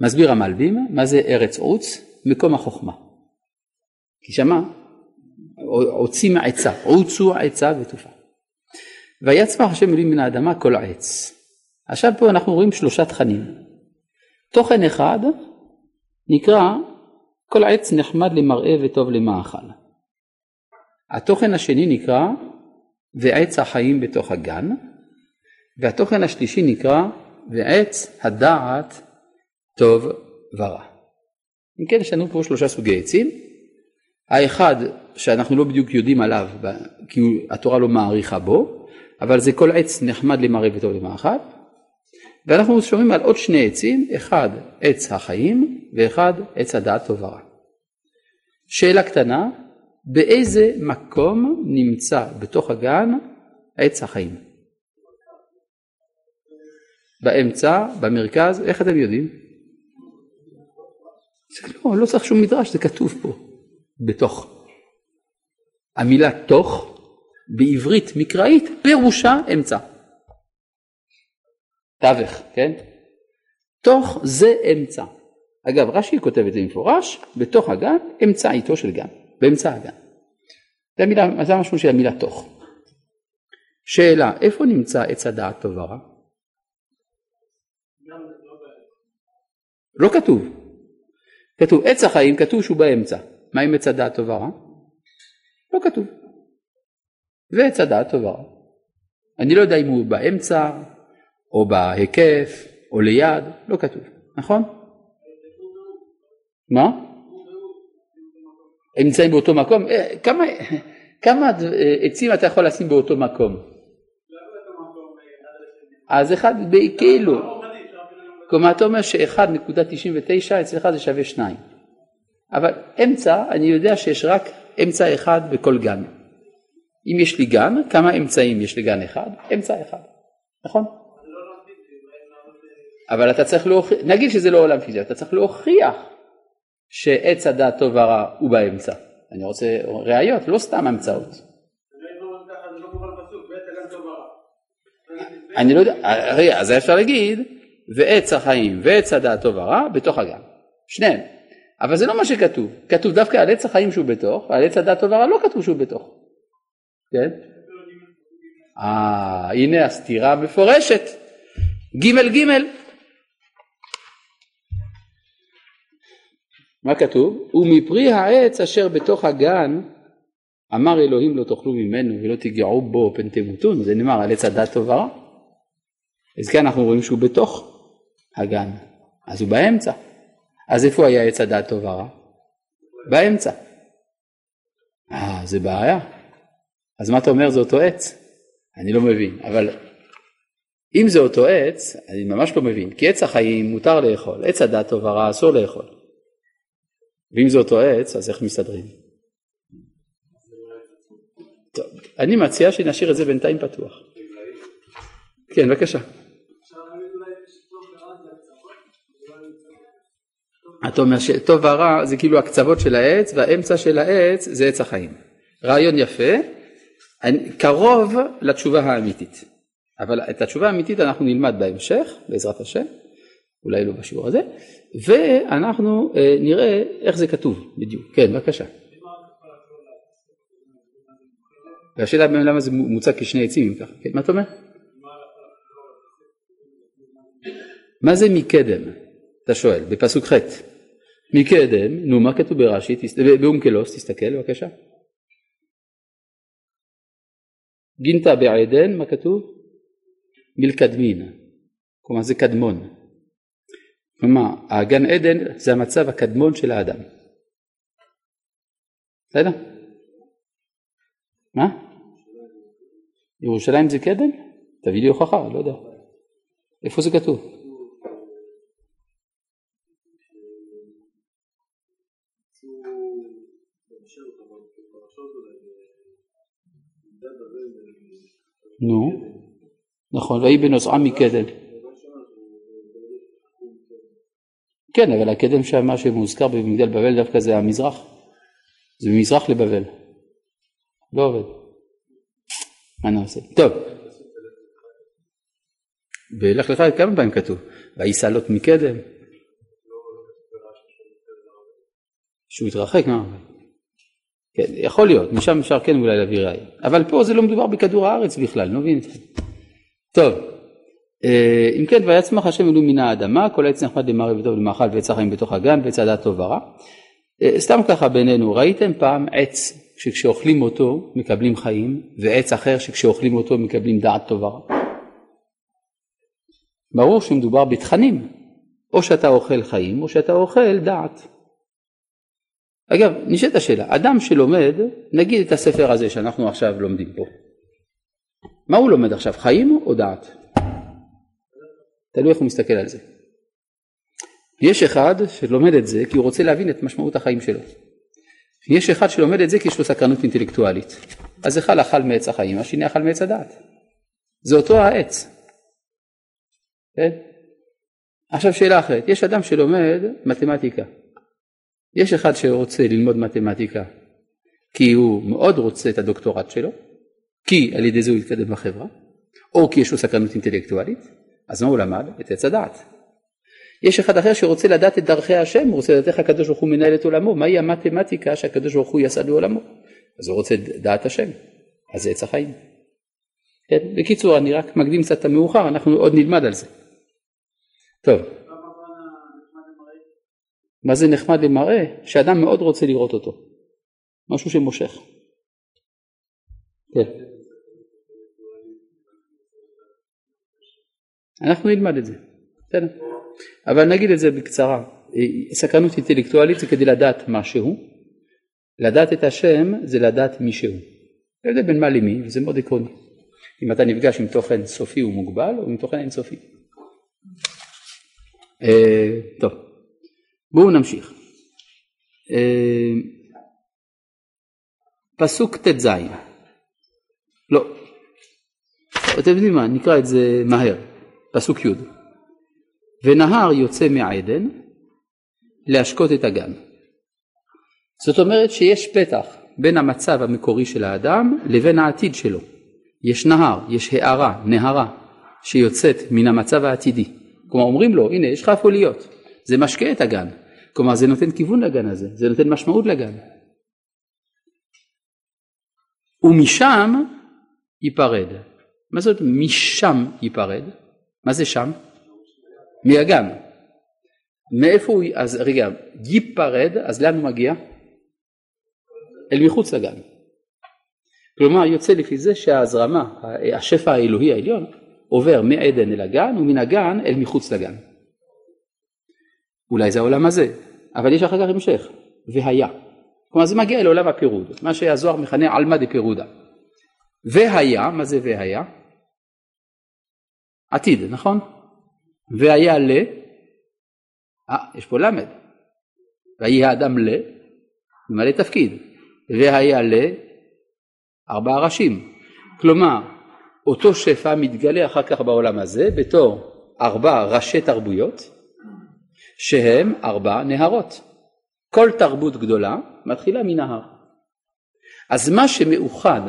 מסביר המלבים, מה זה ארץ עוץ? מקום החוכמה. כי שמה עוצים עצה, עוצו עצה ותופה. ויצמח השם אלוהים מן האדמה כל העץ. עכשיו פה אנחנו רואים שלושה תכנים. תוכן אחד נקרא כל עץ נחמד למראה וטוב למאכל. התוכן השני נקרא ועץ החיים בתוך הגן, והתוכן השלישי נקרא ועץ הדעת טוב ורע. אם כן יש לנו פה שלושה סוגי עצים, האחד שאנחנו לא בדיוק יודעים עליו כי התורה לא מעריכה בו, אבל זה כל עץ נחמד למראה וטוב למאכל, ואנחנו שומעים על עוד שני עצים, אחד עץ החיים ואחד עץ הדעת טוב ורע. שאלה קטנה, באיזה מקום נמצא בתוך הגן עץ החיים? באמצע, במרכז, איך אתם יודעים? זה לא, לא צריך שום מדרש, זה כתוב פה, בתוך. המילה תוך בעברית מקראית פירושה אמצע. תווך, כן? תוך זה אמצע. אגב, רש"י כותב את זה במפורש, בתוך הגן, אמצעיתו של גן, באמצע הגן. זה, המילה, זה המשמעות של המילה תוך. שאלה, איפה נמצא עץ הדעת טוב ורע? לא כתוב. כתוב עץ החיים, כתוב שהוא באמצע. מה עם עץ הדעת טוב ורע? לא כתוב. ועץ הדעת טוב ורע. אני לא יודע אם הוא באמצע, או בהיקף, או ליד, לא כתוב, נכון? מה? הם נמצאים באותו מקום? אה, כמה, כמה אה, עצים אתה יכול לשים באותו מקום? אז אחד, כאילו, כלומר אתה אומר ש-1.99 אצלך זה שווה 2, אבל אמצע, אני יודע שיש רק אמצע אחד בכל גן. אם יש לי גן, כמה אמצעים יש לגן אחד? אמצע אחד, נכון? אבל אתה צריך להוכיח, נגיד שזה לא עולם פיזי, אתה צריך להוכיח שעץ הדעת טוב ורע הוא באמצע. אני רוצה ראיות, לא סתם המצאות. אני לא יודע, אז אפשר להגיד, ועץ החיים ועץ הדעת טוב ורע בתוך הגן, שניהם. אבל זה לא מה שכתוב, כתוב דווקא על עץ החיים שהוא בתוך, ועל עץ הדעת טוב ורע לא כתוב שהוא בתוך. כן? אה, הנה הסתירה המפורשת. ג' ג' מה כתוב? ומפרי העץ אשר בתוך הגן אמר אלוהים לא תאכלו ממנו ולא תיגעו בו פן תמותון, זה נאמר על עץ הדת טוב ורע. אז כאן אנחנו רואים שהוא בתוך הגן, אז הוא באמצע. אז איפה היה עץ הדת טוב ורע? באמצע. אה, זה בעיה. אז מה אתה אומר זה אותו עץ? אני לא מבין, אבל אם זה אותו עץ, אני ממש לא מבין, כי עץ החיים מותר לאכול, עץ הדת טוב ורע אסור לאכול. ואם זה אותו עץ, אז איך מסתדרים? טוב, אני מציע שנשאיר את זה בינתיים פתוח. כן, בבקשה. אתה אומר שטוב ורע זה כאילו הקצוות של העץ והאמצע של העץ זה עץ החיים. רעיון יפה, קרוב לתשובה האמיתית. אבל את התשובה האמיתית אנחנו נלמד בהמשך, בעזרת השם, אולי לא בשיעור הזה, ואנחנו אה, נראה איך זה כתוב בדיוק. כן, בבקשה. והשאלה למה זה מוצג כשני עצים אם ככה. כן, מה אתה אומר? מה זה מקדם? אתה שואל, בפסוק ח' מקדם, נו מה כתוב ברש"י? באומקלוס, תסתכל בבקשה. גינתא בעדן, מה כתוב? מלקדמין, כלומר זה קדמון. כלומר, הגן עדן זה המצב הקדמון של האדם. בסדר? מה? ירושלים זה קדם? תביא לי הוכחה, לא יודע. איפה זה כתוב? נו, נכון, ויהי בנוסעה מקדם. כן, אבל הקדם שם, מה שמוזכר במגדל בבל דווקא זה המזרח. זה ממזרח לבבל. לא עובד. מה נעשה? טוב. ולך לך כמה פעמים כתוב, וייסע לוט מקדם. שהוא התרחק מה? כן, יכול להיות, משם אפשר כן אולי להביא ראי. אבל פה זה לא מדובר בכדור הארץ בכלל, לא מבין. טוב, אם כן, ויצמח השם אלוהים מן האדמה, כל עץ נחמד למראה וטוב למאכל ועץ החיים בתוך הגן ועץ הדעת טוב ורע. אה, סתם ככה בינינו, ראיתם פעם עץ שכשאוכלים אותו מקבלים חיים, ועץ אחר שכשאוכלים אותו מקבלים דעת טוב ורע? ברור שמדובר בתכנים, או שאתה אוכל חיים או שאתה אוכל דעת. אגב, נשאלת השאלה, אדם שלומד, נגיד את הספר הזה שאנחנו עכשיו לומדים פה, מה הוא לומד עכשיו, חיים או דעת? תלוי איך הוא מסתכל על זה. יש אחד שלומד את זה כי הוא רוצה להבין את משמעות החיים שלו. יש אחד שלומד את זה כי יש לו סקרנות אינטלקטואלית. אז אחד אכל מעץ החיים, השני אכל מעץ הדעת. זה אותו העץ. כן? עכשיו שאלה אחרת, יש אדם שלומד מתמטיקה. יש אחד שרוצה ללמוד מתמטיקה כי הוא מאוד רוצה את הדוקטורט שלו, כי על ידי זה הוא יתקדם בחברה, או כי יש לו סקרנות אינטלקטואלית, אז מה הוא למד? את עץ הדעת. יש אחד אחר שרוצה לדעת את דרכי השם, הוא רוצה לדעת איך הקדוש ברוך הוא מנהל את עולמו, מהי המתמטיקה שהקדוש ברוך הוא יסד לעולמו. אז הוא רוצה דעת השם, אז זה עץ החיים. כן? בקיצור, אני רק מקדים קצת את המאוחר, אנחנו עוד נלמד על זה. טוב. מה זה נחמד למראה? שאדם מאוד רוצה לראות אותו. משהו שמושך. כן. אנחנו נלמד את זה, בסדר. אבל נגיד את זה בקצרה. סקרנות אינטלקטואלית זה כדי לדעת משהו, לדעת את השם זה לדעת מישהו. זה הבדל בין מה למי וזה מאוד עקרוני. אם אתה נפגש עם תוכן סופי ומוגבל או עם תוכן אינסופי. אה, טוב, בואו נמשיך. אה, פסוק ט"ז, לא, אתם יודעים מה, נקרא את זה מהר, פסוק י' ונהר יוצא מעדן להשקות את הגן. זאת אומרת שיש פתח בין המצב המקורי של האדם לבין העתיד שלו. יש נהר, יש הערה, נהרה, שיוצאת מן המצב העתידי. כלומר אומרים לו, הנה יש לך איפה להיות, זה משקה את הגן. כלומר זה נותן כיוון לגן הזה, זה נותן משמעות לגן. ומשם ייפרד. מה זאת משם ייפרד? מה זה שם? מהגן. מאיפה הוא, אז רגע, ייפרד, אז לאן הוא מגיע? אל מחוץ לגן. כלומר יוצא לפי זה שההזרמה, השפע האלוהי העליון, עובר מעדן אל הגן ומן הגן אל מחוץ לגן. אולי זה העולם הזה, אבל יש אחר כך המשך, והיה. כלומר זה מגיע אל עולם הפירוד, מה שהזוהר מכנה עלמא דפירודה. והיה, מה זה והיה? עתיד, נכון? והיה ל... אה, יש פה למד. ויהי האדם ל... ממלא תפקיד. והיה ל... ארבעה ראשים. כלומר, אותו שפע מתגלה אחר כך בעולם הזה בתור ארבע ראשי תרבויות שהם ארבע נהרות. כל תרבות גדולה מתחילה מנהר. אז מה שמאוחד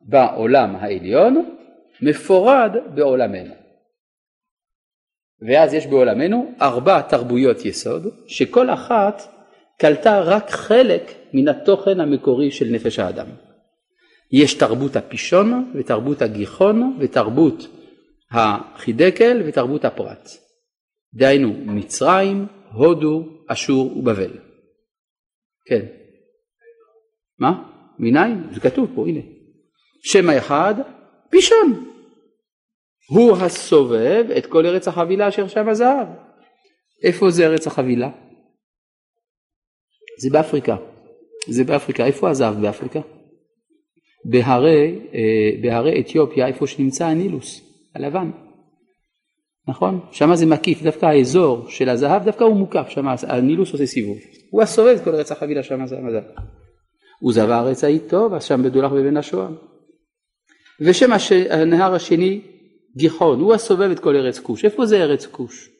בעולם העליון מפורד בעולמנו. ואז יש בעולמנו ארבע תרבויות יסוד שכל אחת קלטה רק חלק מן התוכן המקורי של נפש האדם. יש תרבות הפישון ותרבות הגיחון ותרבות החידקל ותרבות הפרט. דהיינו מצרים, הודו, אשור ובבל. כן. מה? מניין? זה כתוב פה, הנה. שם האחד, פישון. הוא הסובב את כל ארץ החבילה אשר שם הזהב. איפה זה ארץ החבילה? זה באפריקה. זה באפריקה. איפה הזהב באפריקה? בהרי, אה, בהרי אתיופיה, איפה שנמצא הנילוס, הלבן. נכון? שם זה מקיף, דווקא האזור של הזהב, דווקא הוא מוקף, שם הנילוס עושה סיבוב. הוא הסובב את כל ארץ החבילה שם זה המזל. וזב הארץ ההיא טוב, אז שם בדולח ובן השוהם. ושם. הנהר השני גיחון, הוא הסובב את כל ארץ כוש. איפה זה ארץ כוש?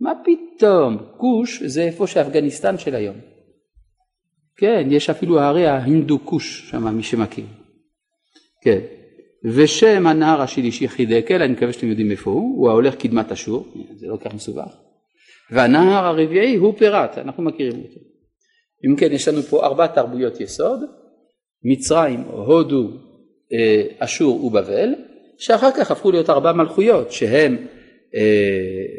מה פתאום? כוש זה איפה שאפגניסטן של היום. כן, יש אפילו הרי ההינדו כוש שם, מי שמכיר. כן. ושם הנהר השלישי חידקל, אני מקווה שאתם יודעים איפה הוא, הוא ההולך קדמת אשור, זה לא כך מסובך. והנהר הרביעי הוא פירת, אנחנו מכירים אותו. אם כן, יש לנו פה ארבע תרבויות יסוד, מצרים, הודו, אשור ובבל, שאחר כך הפכו להיות ארבע מלכויות, שהם, אה,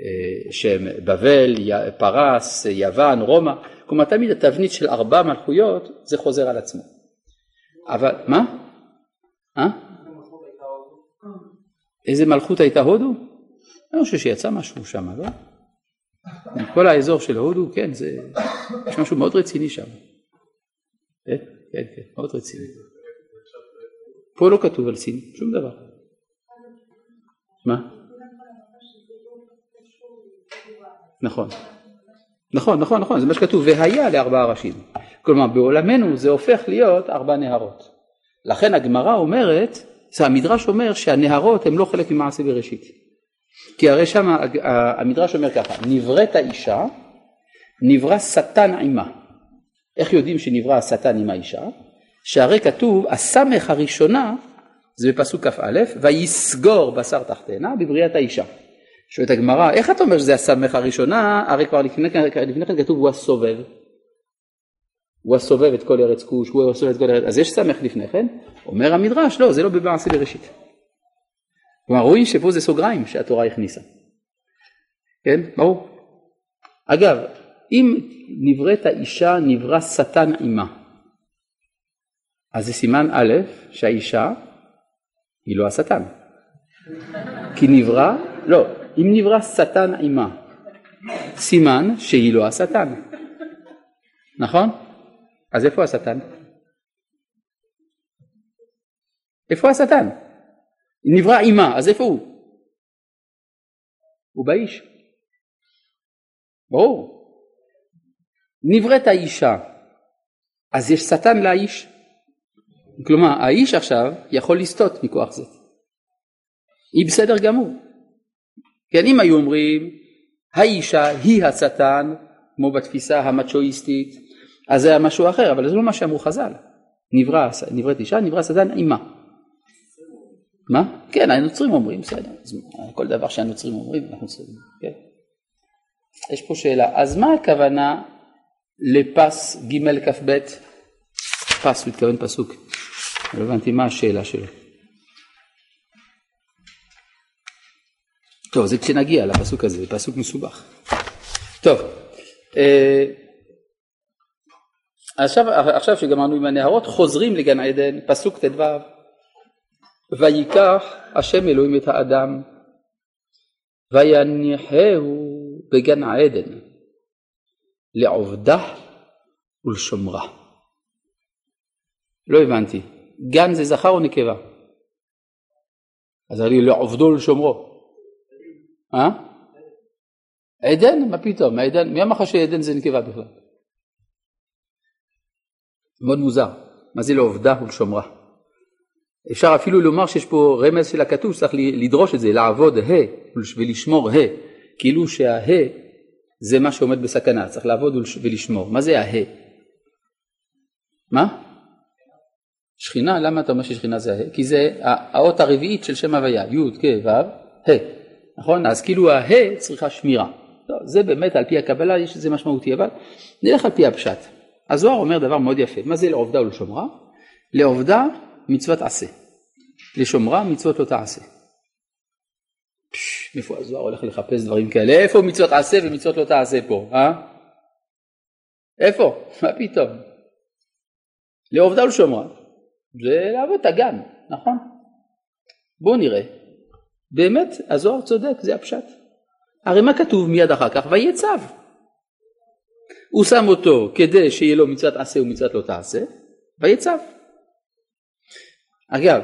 אה, שהם בבל, פרס, יוון, רומא, כלומר תמיד התבנית של ארבע מלכויות זה חוזר על עצמו. אבל, מה? אה? איזה מלכות הייתה הודו? אני חושב שיצא משהו שם, לא? כל האזור של הודו, כן, זה, יש משהו מאוד רציני שם. כן, כן, כן, מאוד רציני. פה לא כתוב על סין, שום דבר. מה? נכון. נכון, נכון, נכון, זה מה שכתוב, והיה לארבעה ראשים. כלומר, בעולמנו זה הופך להיות ארבע נהרות. לכן הגמרא אומרת, המדרש אומר שהנהרות הם לא חלק ממעשה בראשית. כי הרי שם המדרש אומר ככה, נבראת אישה, נברא שטן עימה. איך יודעים שנברא השטן עם האישה? שהרי כתוב, הסמך הראשונה, זה בפסוק כ"א, ויסגור בשר תחתנה בבריאת האישה. שואלת הגמרא, איך אתה אומר שזה הסמך הראשונה, הרי כבר לפני, לפני כן כתוב הוא הסובב. הוא הסובב את כל ארץ כוש, הוא הסובב את כל ארץ, אז יש סמך לפני כן, אומר המדרש, לא, זה לא במעשה בראשית. כלומר, רואים שפה זה סוגריים שהתורה הכניסה. כן, ברור. אגב, אם נבראת אישה, נברא שטן עימה. אז זה סימן א', שהאישה היא לא השטן. כי נברא, לא, אם נברא שטן עימה, סימן שהיא לא השטן, נכון? אז איפה השטן? איפה השטן? נברא אימה, אז איפה הוא? הוא באיש. ברור. נבראת האישה, אז יש שטן לאיש. כלומר, האיש עכשיו יכול לסטות מכוח זה. היא בסדר גמור. כן, אם היו אומרים, האישה היא השטן, כמו בתפיסה המצ'ואיסטית, אז זה היה משהו אחר, אבל זה לא מה שאמרו חז"ל. נברא, נבראת אישה, נברא שטן עימה. מה? כן, הנוצרים אומרים, בסדר. כל דבר שהנוצרים אומרים, אנחנו צריכים, כן. יש פה שאלה, אז מה הכוונה לפס ג' כ"ב? פס, הוא התכוון פסוק. לא הבנתי מה השאלה שלו. טוב, זה כשנגיע לפסוק הזה, זה פסוק מסובך. טוב, אה, עכשיו, עכשיו שגמרנו עם הנהרות, חוזרים לגן עדן, פסוק ט"ו, ויקח השם אלוהים את האדם, ויניחהו בגן העדן, לעובדה ולשומרה. לא הבנתי, גן זה זכר או נקבה? אז אני לעובדו ולשומרו. אה? עדן? מה פתאום? עדן? מי אמר לך שעדן זה נקבה בכלל? מאוד מוזר. מה זה לעובדה ולשומרה? אפשר אפילו לומר שיש פה רמז של הכתוב, צריך לדרוש את זה, לעבוד ה' ולשמור ה', כאילו שהה' זה מה שעומד בסכנה, צריך לעבוד ולשמור. מה זה הה? מה? שכינה, למה אתה אומר ששכינה זה הה? כי זה האות הרביעית של שם הוויה, י' כ' ו' ה', נכון? אז כאילו הה צריכה שמירה. לא, זה באמת על פי הקבלה יש לזה משמעותי, אבל נלך על פי הפשט. הזוהר אומר דבר מאוד יפה, מה זה לעובדה ולשומרה? לעובדה מצוות עשה, לשומרה מצוות לא תעשה. איפה הזוהר הולך לחפש דברים כאלה? איפה מצוות עשה ומצוות לא תעשה פה, אה? איפה? מה פתאום? לעובדה ולשומרה זה לעבוד את הגן, נכון? בואו נראה. באמת, הזוהר צודק, זה הפשט. הרי מה כתוב מיד אחר כך? צו. הוא שם אותו כדי שיהיה לו מצוות עשה ומצוות לא תעשה, צו. אגב,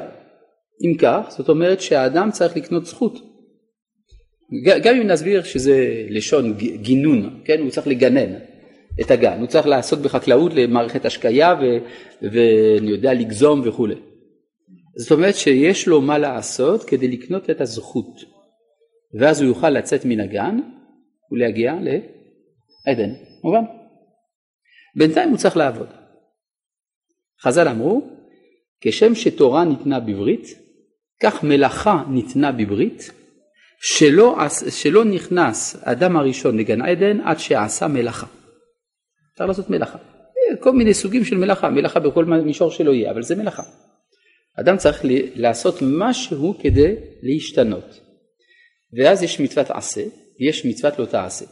אם כך, זאת אומרת שהאדם צריך לקנות זכות. גם אם נסביר שזה לשון גינון, כן, הוא צריך לגנן את הגן, הוא צריך לעסוק בחקלאות למערכת השקיה ואני יודע לגזום וכולי. זאת אומרת שיש לו מה לעשות כדי לקנות את הזכות, ואז הוא יוכל לצאת מן הגן ולהגיע לעדן, מובן? בינתיים הוא צריך לעבוד. חז"ל אמרו, כשם שתורה ניתנה בברית, כך מלאכה ניתנה בברית, שלא, שלא נכנס אדם הראשון לגן עדן עד שעשה מלאכה. אפשר לעשות מלאכה. כל מיני סוגים של מלאכה, מלאכה בכל מישור שלא יהיה, אבל זה מלאכה. אדם צריך לעשות משהו כדי להשתנות. ואז יש מצוות עשה ויש מצוות לא תעשה.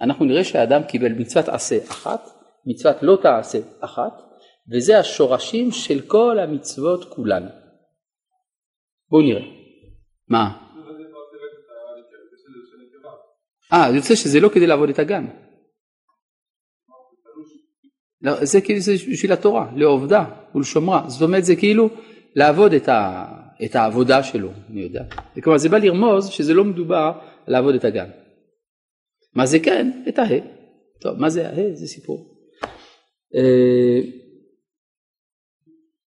אנחנו נראה שהאדם קיבל מצוות עשה אחת, מצוות לא תעשה אחת, וזה השורשים של כל המצוות כולן. בואו נראה. מה? אה, יוצא שזה לא כדי לעבוד את הגן. לא, זה כאילו זה בשביל התורה, לעובדה ולשומרה. זאת אומרת זה כאילו לעבוד את, ה, את העבודה שלו, אני יודע. כלומר זה בא לרמוז שזה לא מדובר לעבוד את הגן. מה זה כן? את הה. טוב, מה זה הה? זה סיפור. אה,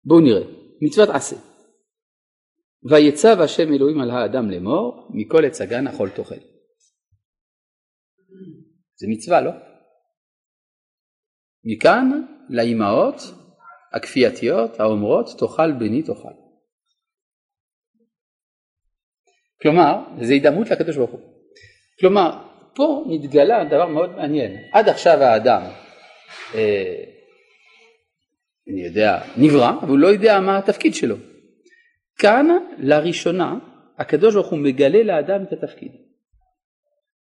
בואו נראה. מצוות עשה. ויצב השם אלוהים על האדם לאמור, מכל עץ הגן אכול תאכל. זה מצווה, לא? מכאן לאימהות הכפייתיות האומרות תאכל בני תאכל. כלומר, זה הידמות לקדוש ברוך הוא. כלומר, פה נתגלה דבר מאוד מעניין. עד עכשיו האדם, אה, אני יודע, נברא, אבל הוא לא יודע מה התפקיד שלו. כאן, לראשונה, הקדוש ברוך הוא מגלה לאדם את התפקיד.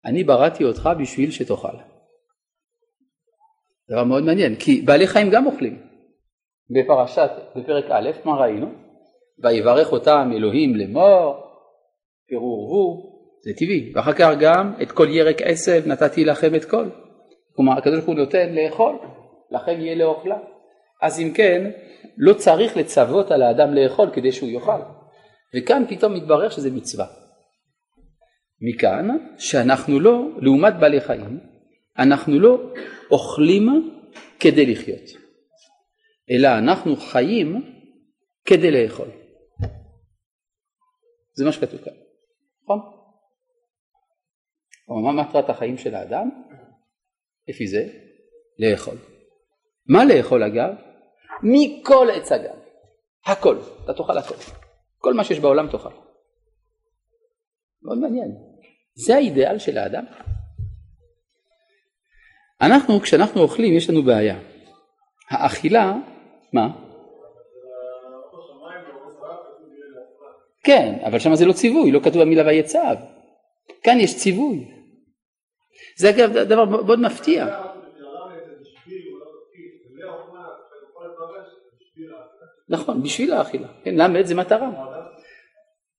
אני בראתי אותך בשביל שתאכל. דבר מאוד מעניין, כי בעלי חיים גם אוכלים. בפרשת, בפרק א', מה ראינו? ויברך אותם אלוהים לאמור, פירו ורבו, זה טבעי. ואחר כך גם את כל ירק עשב נתתי לכם את כל. כלומר הקדוש ברוך הוא נותן לאכול, לכם יהיה לאוכלה. אז אם כן, לא צריך לצוות על האדם לאכול כדי שהוא יאכל. וכאן פתאום מתברר שזה מצווה. מכאן שאנחנו לא, לעומת בעלי חיים, אנחנו לא אוכלים כדי לחיות, אלא אנחנו חיים כדי לאכול. זה מה שכתוב כאן, נכון? מה מטרת החיים של האדם? לפי זה, לאכול. מה לאכול אגב? מכל עץ הגן. הכל, אתה תאכל הכל. כל מה שיש בעולם תאכל. מאוד מעניין. זה האידאל של האדם. אנחנו, כשאנחנו אוכלים, יש לנו בעיה. האכילה, מה? כן, אבל שם זה לא ציווי, לא כתוב המילה ויצב. כאן יש ציווי. זה אגב דבר מאוד מפתיע. נכון, בשביל האכילה. כן, ל"ד זה מטרה.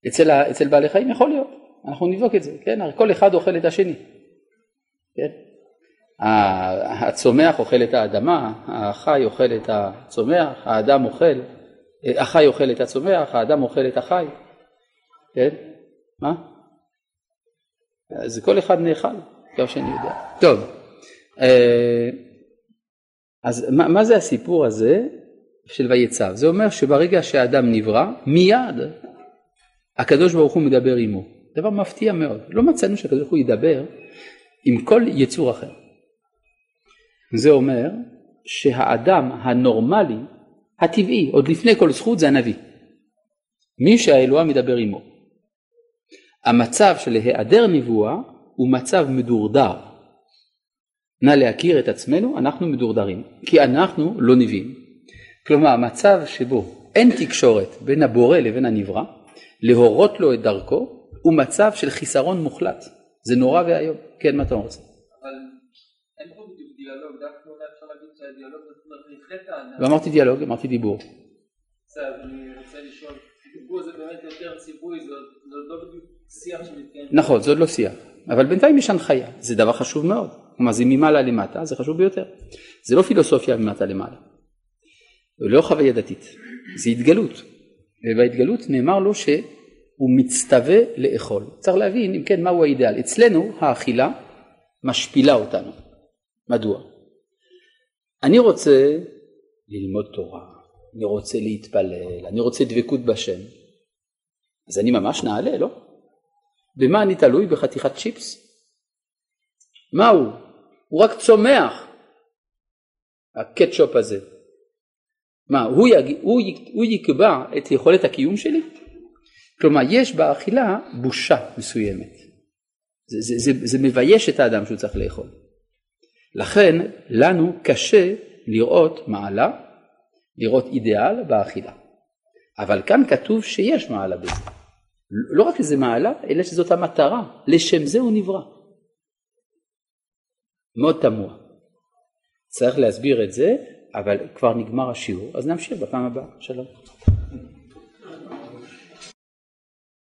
אצל, אצל בעלי חיים יכול להיות, אנחנו נבדוק את זה, כן? הרי כל אחד אוכל את השני. כן? הצומח אוכל את האדמה, החי אוכל את הצומח, האדם אוכל, החי אוכל את הצומח, האדם אוכל את החי. כן? מה? אז כל אחד נאכל, כמו שאני יודע. טוב, אה, אז מה, מה זה הסיפור הזה של ויצב? זה אומר שברגע שהאדם נברא, מיד הקדוש ברוך הוא מדבר עמו. דבר מפתיע מאוד. לא מצאנו שהקדוש ברוך הוא ידבר עם כל יצור אחר. זה אומר שהאדם הנורמלי, הטבעי, עוד לפני כל זכות זה הנביא. מי שהאלוה מדבר עמו. המצב של היעדר נבואה הוא מצב מדורדר. נא להכיר את עצמנו, אנחנו מדורדרים, כי אנחנו לא נביאים. כלומר, מצב שבו אין תקשורת בין הבורא לבין הנברא, להורות לו את דרכו, הוא מצב של חיסרון מוחלט. זה נורא ואיום. כן, מה אתה רוצה? אבל אין פה דיאלוג, דווקא אולי אפשר להגיד שהדיאלוג מרחיק את האדם. לא אמרתי דיאלוג, אמרתי דיבור. בסדר, אני רוצה לשאול, דיבור זה באמת יותר ציווי, זה לא בדיוק שיח שמתקיים. נכון, זה עוד לא שיח, אבל בינתיים יש הנחיה, זה דבר חשוב מאוד. כלומר, זה ממעלה למטה, זה חשוב ביותר. זה לא פילוסופיה ממטה למעלה. זה לא חוויה דתית, זה התגלות. ובהתגלות נאמר לו שהוא מצטווה לאכול. צריך להבין אם כן מהו האידאל. אצלנו האכילה משפילה אותנו. מדוע? אני רוצה ללמוד תורה, אני רוצה להתפלל, אני רוצה דבקות בשם. אז אני ממש נעלה, לא? במה אני תלוי? בחתיכת צ'יפס? מה הוא? הוא רק צומח, הקטשופ הזה. מה, הוא, יג... הוא, יקבע את יכולת הקיום שלי? כלומר, יש באכילה בושה מסוימת. זה, זה, זה, זה מבייש את האדם שהוא צריך לאכול. לכן, לנו קשה לראות מעלה, לראות אידיאל באכילה. אבל כאן כתוב שיש מעלה בזה. לא רק איזה מעלה, אלא שזאת המטרה, לשם זה הוא נברא. מאוד תמוה. צריך להסביר את זה אבל כבר נגמר השיעור, אז נמשיך בפעם הבאה. שלום.